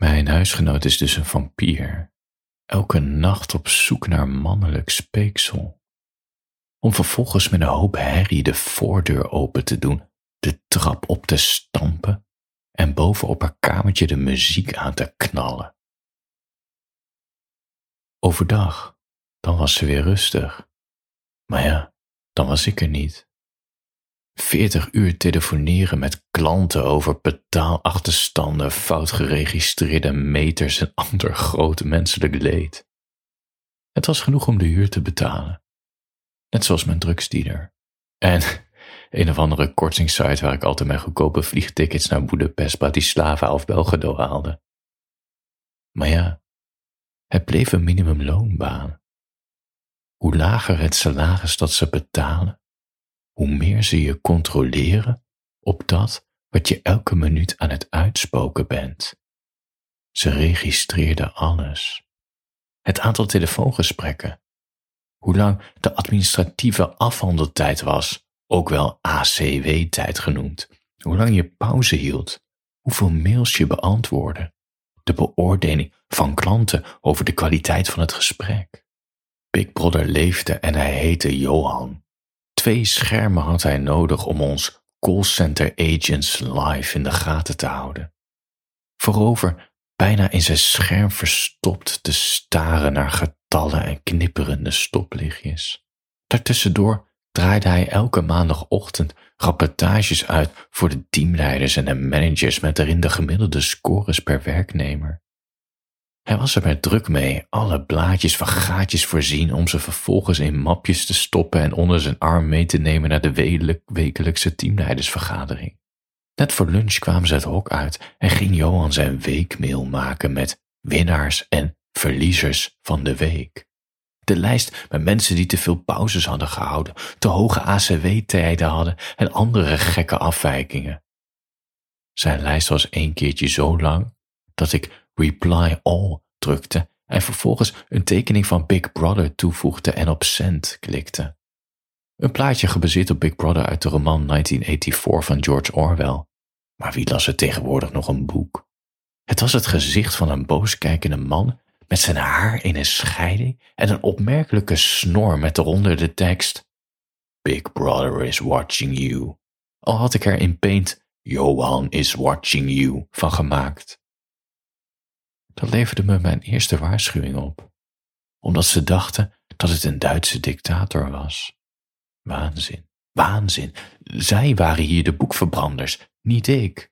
Mijn huisgenoot is dus een vampier, elke nacht op zoek naar mannelijk speeksel, om vervolgens met een hoop herrie de voordeur open te doen, de trap op te stampen en bovenop haar kamertje de muziek aan te knallen. Overdag, dan was ze weer rustig. Maar ja, dan was ik er niet. Veertig uur telefoneren met klanten over betaalachterstanden, fout geregistreerde meters en ander grote menselijk leed. Het was genoeg om de huur te betalen. Net zoals mijn drugsdealer. En een of andere kortingssite waar ik altijd mijn goedkope vliegtickets naar Budapest, Bratislava of Belgrado haalde. Maar ja, het bleef een minimumloonbaan. Hoe lager het salaris dat ze betalen, hoe meer ze je controleren op dat wat je elke minuut aan het uitspoken bent. Ze registreerden alles. Het aantal telefoongesprekken, hoe lang de administratieve afhandeltijd was, ook wel ACW-tijd genoemd, hoe lang je pauze hield, hoeveel mails je beantwoordde, de beoordeling van klanten over de kwaliteit van het gesprek. Big Brother leefde en hij heette Johan. Twee schermen had hij nodig om ons callcenter agents live in de gaten te houden. Voorover bijna in zijn scherm verstopt te staren naar getallen en knipperende stoplichtjes. Daartussendoor draaide hij elke maandagochtend rapportages uit voor de teamleiders en de managers met erin de gemiddelde scores per werknemer. Hij was er met druk mee alle blaadjes van gaatjes voorzien om ze vervolgens in mapjes te stoppen en onder zijn arm mee te nemen naar de wekelijkse teamleidersvergadering. Net voor lunch kwamen ze het hok uit en ging Johan zijn weekmail maken met winnaars en verliezers van de week. De lijst met mensen die te veel pauzes hadden gehouden, te hoge ACW-tijden hadden en andere gekke afwijkingen. Zijn lijst was een keertje zo lang dat ik reply all drukte en vervolgens een tekening van Big Brother toevoegde en op send klikte. Een plaatje gebaseerd op Big Brother uit de roman 1984 van George Orwell. Maar wie las er tegenwoordig nog een boek? Het was het gezicht van een booskijkende man met zijn haar in een scheiding en een opmerkelijke snor met eronder de tekst Big Brother is watching you. Al had ik er in paint Johan is watching you van gemaakt. Dat leverde me mijn eerste waarschuwing op, omdat ze dachten dat het een Duitse dictator was. Waanzin, waanzin. Zij waren hier de boekverbranders, niet ik.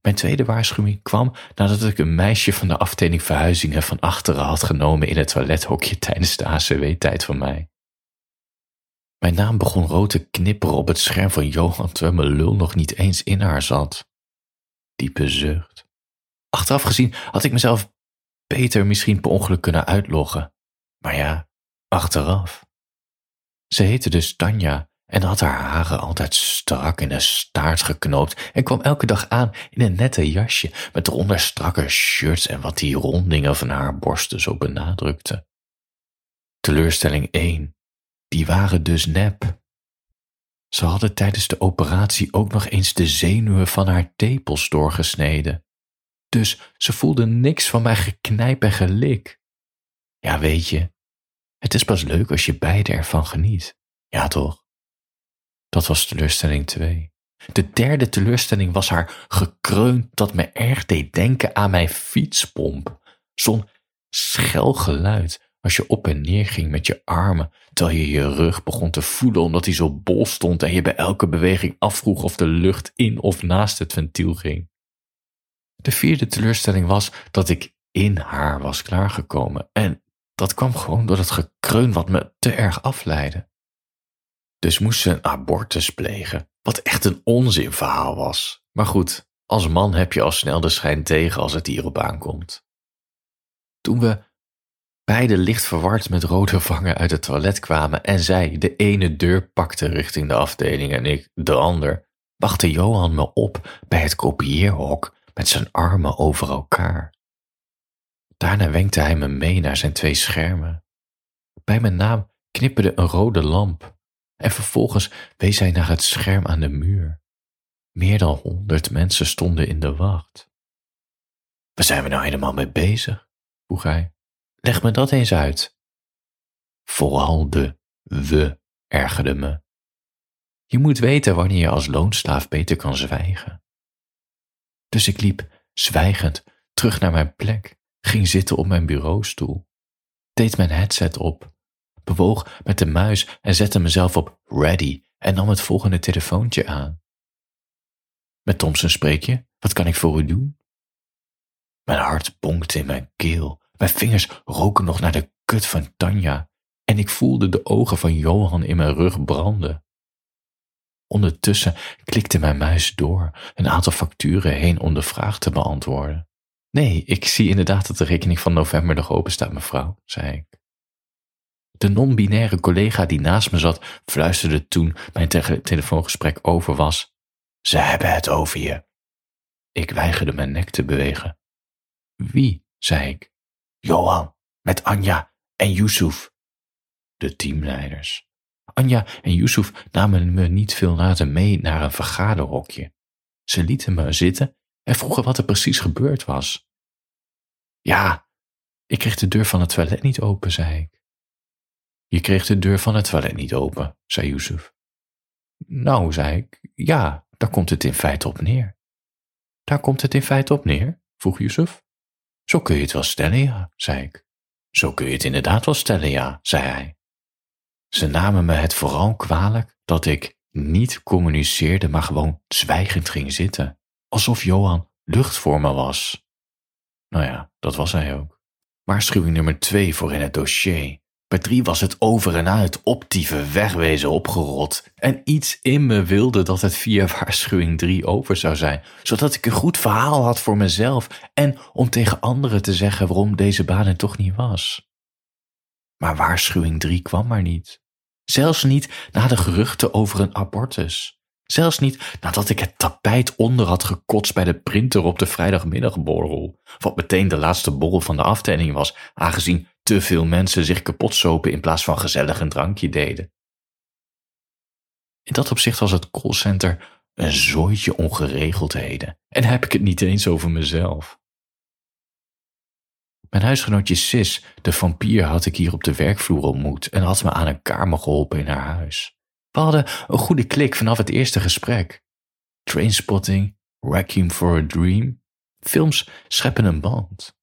Mijn tweede waarschuwing kwam nadat ik een meisje van de afdeling verhuizingen van achteren had genomen in het toilethokje tijdens de ACW-tijd van mij. Mijn naam begon rood te knipperen op het scherm van Johan terwijl mijn lul nog niet eens in haar zat. Diepe zucht. Achteraf gezien had ik mezelf beter misschien per ongeluk kunnen uitloggen. Maar ja, achteraf. Ze heette dus Tanja en had haar haren altijd strak in een staart geknoopt en kwam elke dag aan in een nette jasje met eronder strakke shirts en wat die rondingen van haar borsten zo benadrukte. Teleurstelling 1. Die waren dus nep. Ze hadden tijdens de operatie ook nog eens de zenuwen van haar tepels doorgesneden. Dus ze voelde niks van mijn geknijp en gelik. Ja, weet je, het is pas leuk als je beide ervan geniet. Ja, toch? Dat was teleurstelling 2. De derde teleurstelling was haar gekreun dat me erg deed denken aan mijn fietspomp. Zo'n schel geluid als je op en neer ging met je armen, terwijl je je rug begon te voelen omdat hij zo bol stond en je bij elke beweging afvroeg of de lucht in of naast het ventiel ging. De vierde teleurstelling was dat ik in haar was klaargekomen en dat kwam gewoon door dat gekreun wat me te erg afleidde. Dus moest ze een abortus plegen, wat echt een onzinverhaal was. Maar goed, als man heb je al snel de schijn tegen als het hierop aankomt. Toen we beide licht verward met rode vangen uit het toilet kwamen en zij de ene deur pakte richting de afdeling en ik de ander, wachtte Johan me op bij het kopieerhok met zijn armen over elkaar. Daarna wenkte hij me mee naar zijn twee schermen. Bij mijn naam knipperde een rode lamp en vervolgens wees hij naar het scherm aan de muur. Meer dan honderd mensen stonden in de wacht. Waar zijn we nou helemaal mee bezig? vroeg hij. Leg me dat eens uit. Vooral de we ergerde me. Je moet weten wanneer je als loonslaaf beter kan zwijgen. Dus ik liep, zwijgend, terug naar mijn plek, ging zitten op mijn bureaustoel, deed mijn headset op, bewoog met de muis en zette mezelf op ready en nam het volgende telefoontje aan. Met Thompson spreek je? Wat kan ik voor u doen? Mijn hart bonkte in mijn keel. Mijn vingers roken nog naar de kut van Tanja. En ik voelde de ogen van Johan in mijn rug branden. Ondertussen klikte mijn muis door een aantal facturen heen om de vraag te beantwoorden. Nee, ik zie inderdaad dat de rekening van november nog open staat, mevrouw, zei ik. De non-binaire collega die naast me zat fluisterde toen mijn telefoongesprek over was. Ze hebben het over je. Ik weigerde mijn nek te bewegen. Wie? zei ik. Johan, met Anja en Yusuf. De teamleiders. Anja en Yusuf namen me niet veel later mee naar een vergaderhokje. Ze lieten me zitten en vroegen wat er precies gebeurd was. Ja, ik kreeg de deur van het toilet niet open, zei ik. Je kreeg de deur van het toilet niet open, zei Yusuf. Nou, zei ik, ja, daar komt het in feite op neer. Daar komt het in feite op neer? vroeg Yusuf. Zo kun je het wel stellen, ja, zei ik. Zo kun je het inderdaad wel stellen, ja, zei hij. Ze namen me het vooral kwalijk dat ik niet communiceerde, maar gewoon zwijgend ging zitten, alsof Johan lucht voor me was. Nou ja, dat was hij ook. Waarschuwing nummer twee voor in het dossier. Bij drie was het over en uit, optieven, wegwezen, opgerot. En iets in me wilde dat het via waarschuwing drie over zou zijn, zodat ik een goed verhaal had voor mezelf en om tegen anderen te zeggen waarom deze baan er toch niet was. Maar waarschuwing drie kwam maar niet. Zelfs niet na de geruchten over een abortus. Zelfs niet nadat ik het tapijt onder had gekotst bij de printer op de vrijdagmiddagborrel. Wat meteen de laatste borrel van de aftelling was, aangezien te veel mensen zich kapot sopen in plaats van gezellig een drankje deden. In dat opzicht was het callcenter een zooitje ongeregeldheden. En heb ik het niet eens over mezelf. Mijn huisgenootje Sis, de vampier, had ik hier op de werkvloer ontmoet en had me aan een kamer geholpen in haar huis. We hadden een goede klik vanaf het eerste gesprek. Trainspotting, Requiem for a Dream, films scheppen een band.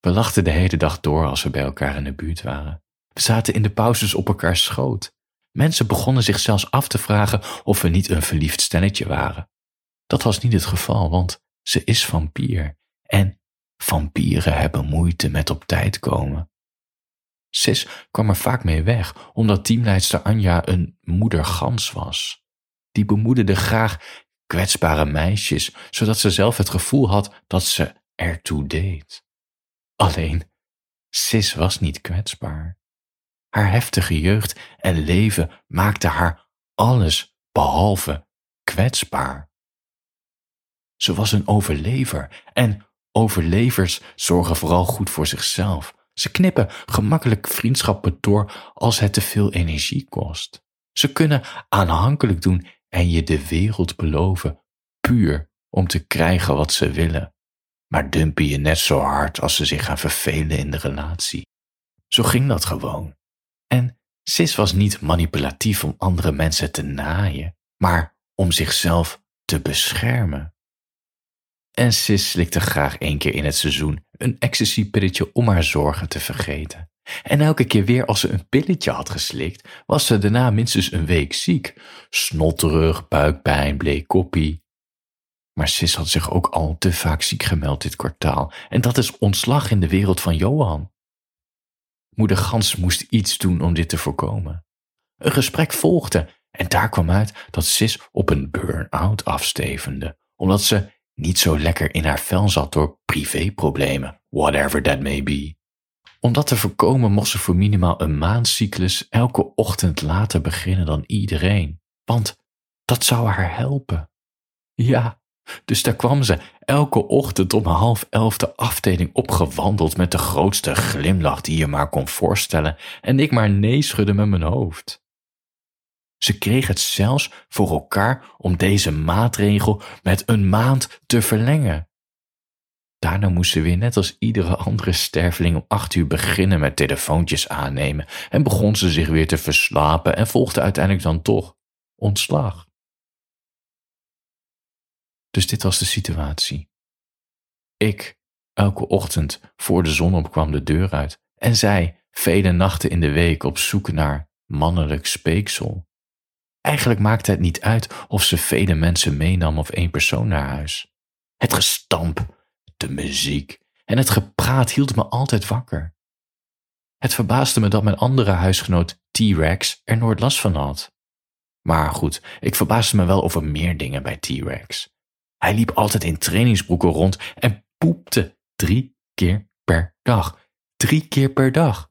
We lachten de hele dag door als we bij elkaar in de buurt waren. We zaten in de pauzes op elkaars schoot. Mensen begonnen zich zelfs af te vragen of we niet een verliefd stelletje waren. Dat was niet het geval, want ze is vampier en vampieren hebben moeite met op tijd komen. Sis kwam er vaak mee weg, omdat teamleidster Anja een moeder gans was. Die bemoedigde graag kwetsbare meisjes, zodat ze zelf het gevoel had dat ze ertoe deed. Alleen, Sis was niet kwetsbaar. Haar heftige jeugd en leven maakte haar alles behalve kwetsbaar. Ze was een overlever en overlevers zorgen vooral goed voor zichzelf. Ze knippen gemakkelijk vriendschappen door als het te veel energie kost. Ze kunnen aanhankelijk doen en je de wereld beloven, puur om te krijgen wat ze willen maar dumpen je net zo hard als ze zich gaan vervelen in de relatie. Zo ging dat gewoon. En Sis was niet manipulatief om andere mensen te naaien, maar om zichzelf te beschermen. En Sis slikte graag één keer in het seizoen een ecstasy-pilletje om haar zorgen te vergeten. En elke keer weer als ze een pilletje had geslikt, was ze daarna minstens een week ziek. Snotterig, buikpijn, bleek koppie. Maar Sis had zich ook al te vaak ziek gemeld dit kwartaal en dat is ontslag in de wereld van Johan. Moeder Gans moest iets doen om dit te voorkomen. Een gesprek volgde en daar kwam uit dat Sis op een burn-out afstevende, omdat ze niet zo lekker in haar vel zat door privéproblemen, whatever that may be. Om dat te voorkomen mocht ze voor minimaal een maandcyclus elke ochtend later beginnen dan iedereen, want dat zou haar helpen. Ja, dus daar kwam ze elke ochtend om half elf de afdeling opgewandeld met de grootste glimlach die je maar kon voorstellen en ik maar nee schudde met mijn hoofd. Ze kreeg het zelfs voor elkaar om deze maatregel met een maand te verlengen. Daarna moest ze weer net als iedere andere sterveling om acht uur beginnen met telefoontjes aannemen en begon ze zich weer te verslapen en volgde uiteindelijk dan toch ontslag. Dus dit was de situatie. Ik, elke ochtend voor de zon opkwam de deur uit en zij vele nachten in de week op zoek naar mannelijk speeksel. Eigenlijk maakte het niet uit of ze vele mensen meenam of één persoon naar huis. Het gestamp, de muziek en het gepraat hield me altijd wakker. Het verbaasde me dat mijn andere huisgenoot T-Rex er nooit last van had. Maar goed, ik verbaasde me wel over meer dingen bij T-Rex. Hij liep altijd in trainingsbroeken rond en poepte drie keer per dag. Drie keer per dag.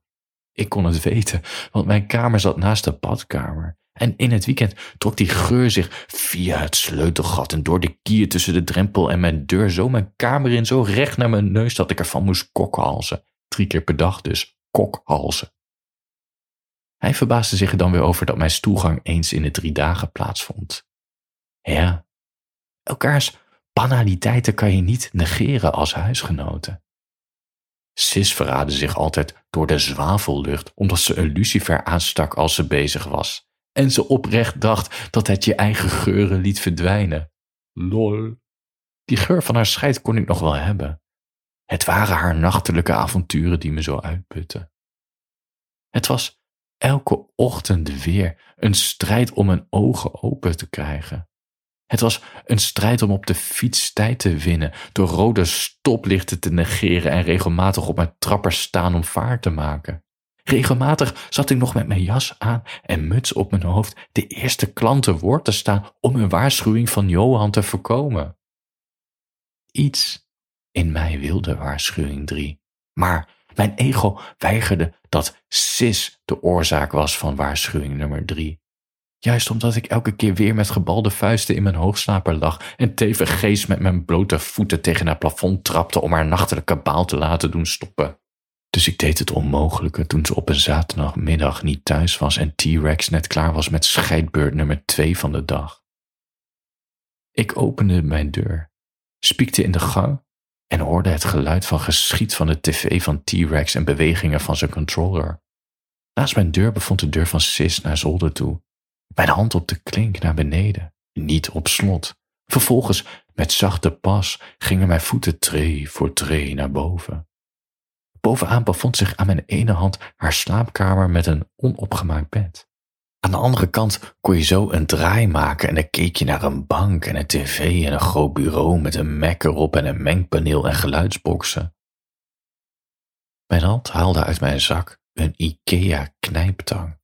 Ik kon het weten, want mijn kamer zat naast de badkamer. En in het weekend trok die geur zich via het sleutelgat en door de kier tussen de drempel en mijn deur zo mijn kamer in, zo recht naar mijn neus dat ik ervan moest kokhalzen. Drie keer per dag dus, kokhalzen. Hij verbaasde zich er dan weer over dat mijn stoelgang eens in de drie dagen plaatsvond. Ja, elkaars banaliteiten kan je niet negeren als huisgenoten. Sis verraadde zich altijd door de zwavellucht omdat ze een lucifer aanstak als ze bezig was. En ze oprecht dacht dat het je eigen geuren liet verdwijnen. Lol. Die geur van haar scheid kon ik nog wel hebben. Het waren haar nachtelijke avonturen die me zo uitputten. Het was elke ochtend weer een strijd om mijn ogen open te krijgen. Het was een strijd om op de fiets tijd te winnen, door rode stoplichten te negeren en regelmatig op mijn trapper staan om vaart te maken. Regelmatig zat ik nog met mijn jas aan en muts op mijn hoofd de eerste klanten woord te staan om een waarschuwing van Johan te voorkomen. Iets in mij wilde waarschuwing drie, maar mijn ego weigerde dat Sis de oorzaak was van waarschuwing nummer drie. Juist omdat ik elke keer weer met gebalde vuisten in mijn hoogslaper lag en tevergeefs met mijn blote voeten tegen het plafond trapte om haar nachtelijke baal te laten doen stoppen. Dus ik deed het onmogelijke toen ze op een zaterdagmiddag niet thuis was en T-Rex net klaar was met scheidbeurt nummer twee van de dag. Ik opende mijn deur, spiekte in de gang en hoorde het geluid van geschiet van de tv van T-Rex en bewegingen van zijn controller. Naast mijn deur bevond de deur van Sis naar zolder toe. Mijn hand op de klink naar beneden, niet op slot. Vervolgens, met zachte pas, gingen mijn voeten tree voor tree naar boven. Bovenaan bevond zich aan mijn ene hand haar slaapkamer met een onopgemaakt bed. Aan de andere kant kon je zo een draai maken en dan keek je naar een bank en een tv en een groot bureau met een Mac erop en een mengpaneel en geluidsboxen. Mijn hand haalde uit mijn zak een IKEA knijptang.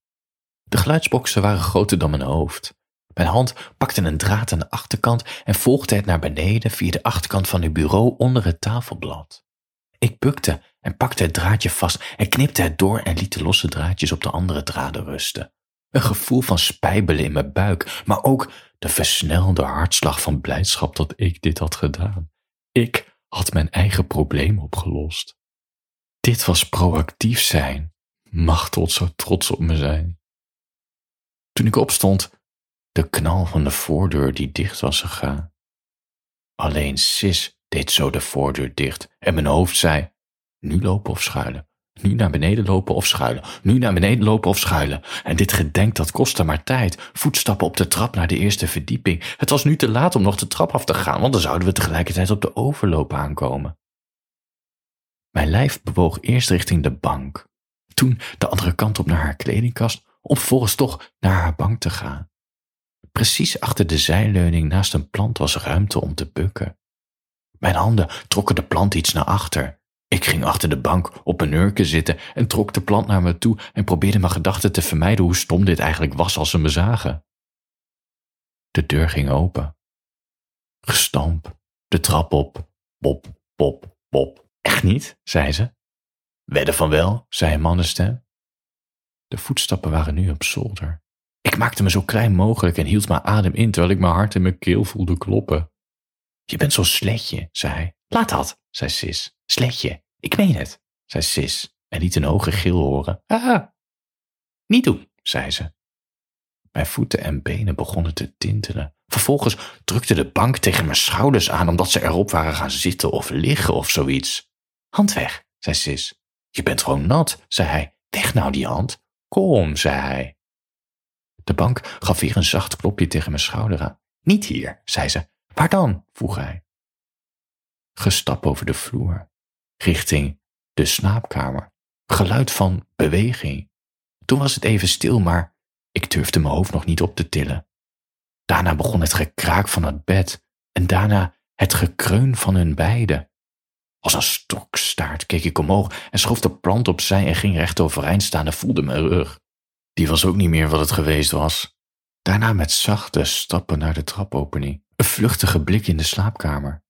De geluidsboxen waren groter dan mijn hoofd. Mijn hand pakte een draad aan de achterkant en volgde het naar beneden via de achterkant van het bureau onder het tafelblad. Ik bukte en pakte het draadje vast en knipte het door en liet de losse draadjes op de andere draden rusten. Een gevoel van spijbelen in mijn buik, maar ook de versnelde hartslag van blijdschap dat ik dit had gedaan. Ik had mijn eigen probleem opgelost. Dit was proactief zijn. Mag tot zo trots op me zijn. Toen ik opstond, de knal van de voordeur die dicht was gegaan. Alleen Sis deed zo de voordeur dicht en mijn hoofd zei: Nu lopen of schuilen. Nu naar beneden lopen of schuilen. Nu naar beneden lopen of schuilen. En dit gedenk dat kostte maar tijd. Voetstappen op de trap naar de eerste verdieping. Het was nu te laat om nog de trap af te gaan, want dan zouden we tegelijkertijd op de overloop aankomen. Mijn lijf bewoog eerst richting de bank, toen de andere kant op naar haar kledingkast, om vervolgens toch naar haar bank te gaan. Precies achter de zijleuning naast een plant was ruimte om te bukken. Mijn handen trokken de plant iets naar achter. Ik ging achter de bank op een nurken zitten en trok de plant naar me toe en probeerde mijn gedachten te vermijden hoe stom dit eigenlijk was als ze me zagen. De deur ging open. Gestamp, de trap op, pop, pop, pop. Echt niet, zei ze. Wedden van wel, zei een mannenstem. De voetstappen waren nu op zolder. Ik maakte me zo klein mogelijk en hield mijn adem in terwijl ik mijn hart in mijn keel voelde kloppen. Je bent zo'n sletje, zei hij. Laat dat, zei Sis. Sletje, ik meen het, zei Sis en liet een hoge gil horen. Ah, niet doen, zei ze. Mijn voeten en benen begonnen te tintelen. Vervolgens drukte de bank tegen mijn schouders aan omdat ze erop waren gaan zitten of liggen of zoiets. Hand weg, zei Sis. Je bent gewoon nat, zei hij. Weg nou die hand. Kom, zei hij. De bank gaf weer een zacht klopje tegen mijn schouder aan. Niet hier, zei ze. Waar dan? vroeg hij. Gestap over de vloer, richting de slaapkamer. Geluid van beweging. Toen was het even stil, maar ik durfde mijn hoofd nog niet op te tillen. Daarna begon het gekraak van het bed en daarna het gekreun van hun beiden. Als een stokstaart keek ik omhoog en schoof de plant opzij en ging recht overeind staan en voelde mijn rug. Die was ook niet meer wat het geweest was. Daarna met zachte stappen naar de trapopening, een vluchtige blik in de slaapkamer.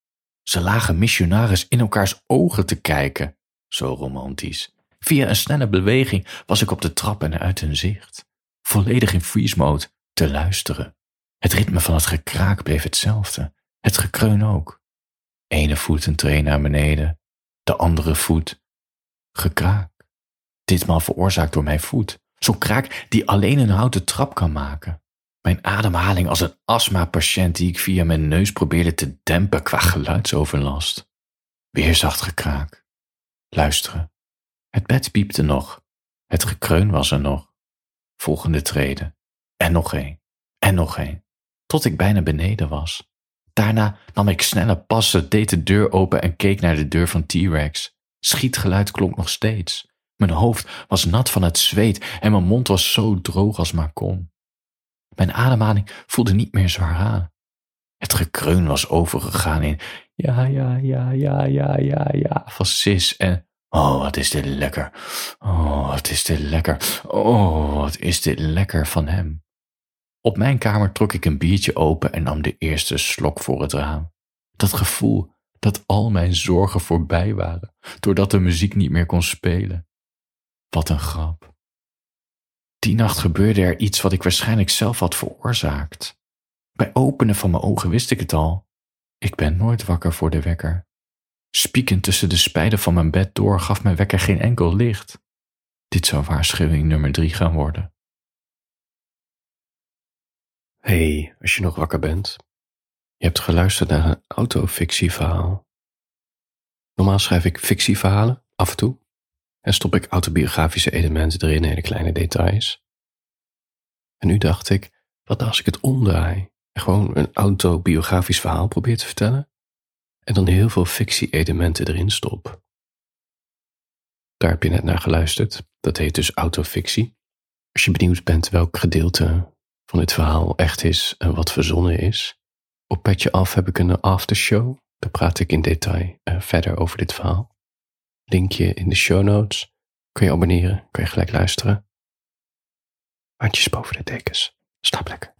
Ze lagen missionaris in elkaars ogen te kijken, zo romantisch. Via een snelle beweging was ik op de trap en uit hun zicht, volledig in freeze mode, te luisteren. Het ritme van het gekraak bleef hetzelfde, het gekreun ook. Ene voet een tree naar beneden, de andere voet gekraak. Ditmaal veroorzaakt door mijn voet, zo'n kraak die alleen een houten trap kan maken. Mijn ademhaling als een astma-patiënt die ik via mijn neus probeerde te dempen qua geluidsoverlast. Weer zacht gekraak. Luisteren. Het bed piepte nog. Het gekreun was er nog. Volgende treden. En nog één. En nog één. Tot ik bijna beneden was. Daarna nam ik snelle passen, deed de deur open en keek naar de deur van T-Rex. Schietgeluid klonk nog steeds. Mijn hoofd was nat van het zweet en mijn mond was zo droog als maar kon. Mijn ademhaling voelde niet meer zwaar aan. Het gekreun was overgegaan in ja, ja, ja, ja, ja, ja, ja van Sis en oh, wat is dit lekker. Oh, wat is dit lekker. Oh, wat is dit lekker van hem. Op mijn kamer trok ik een biertje open en nam de eerste slok voor het raam. Dat gevoel dat al mijn zorgen voorbij waren, doordat de muziek niet meer kon spelen. Wat een grap. Die nacht gebeurde er iets wat ik waarschijnlijk zelf had veroorzaakt. Bij openen van mijn ogen wist ik het al. Ik ben nooit wakker voor de wekker. Spiekend tussen de spijden van mijn bed door gaf mijn wekker geen enkel licht. Dit zou waarschuwing nummer drie gaan worden. Hey, als je nog wakker bent. Je hebt geluisterd naar een autofictieverhaal. Normaal schrijf ik fictieverhalen, af en toe. En stop ik autobiografische elementen erin, hele kleine details. En nu dacht ik, wat als ik het omdraai en gewoon een autobiografisch verhaal probeer te vertellen? En dan heel veel fictie-elementen erin stop. Daar heb je net naar geluisterd. Dat heet dus autofictie. Als je benieuwd bent welk gedeelte van dit verhaal echt is en wat verzonnen is, op Petje Af heb ik een aftershow. Daar praat ik in detail uh, verder over dit verhaal. Linkje in de show notes. Kun je abonneren, kun je gelijk luisteren. Handjes boven de dekens. Slaap lekker.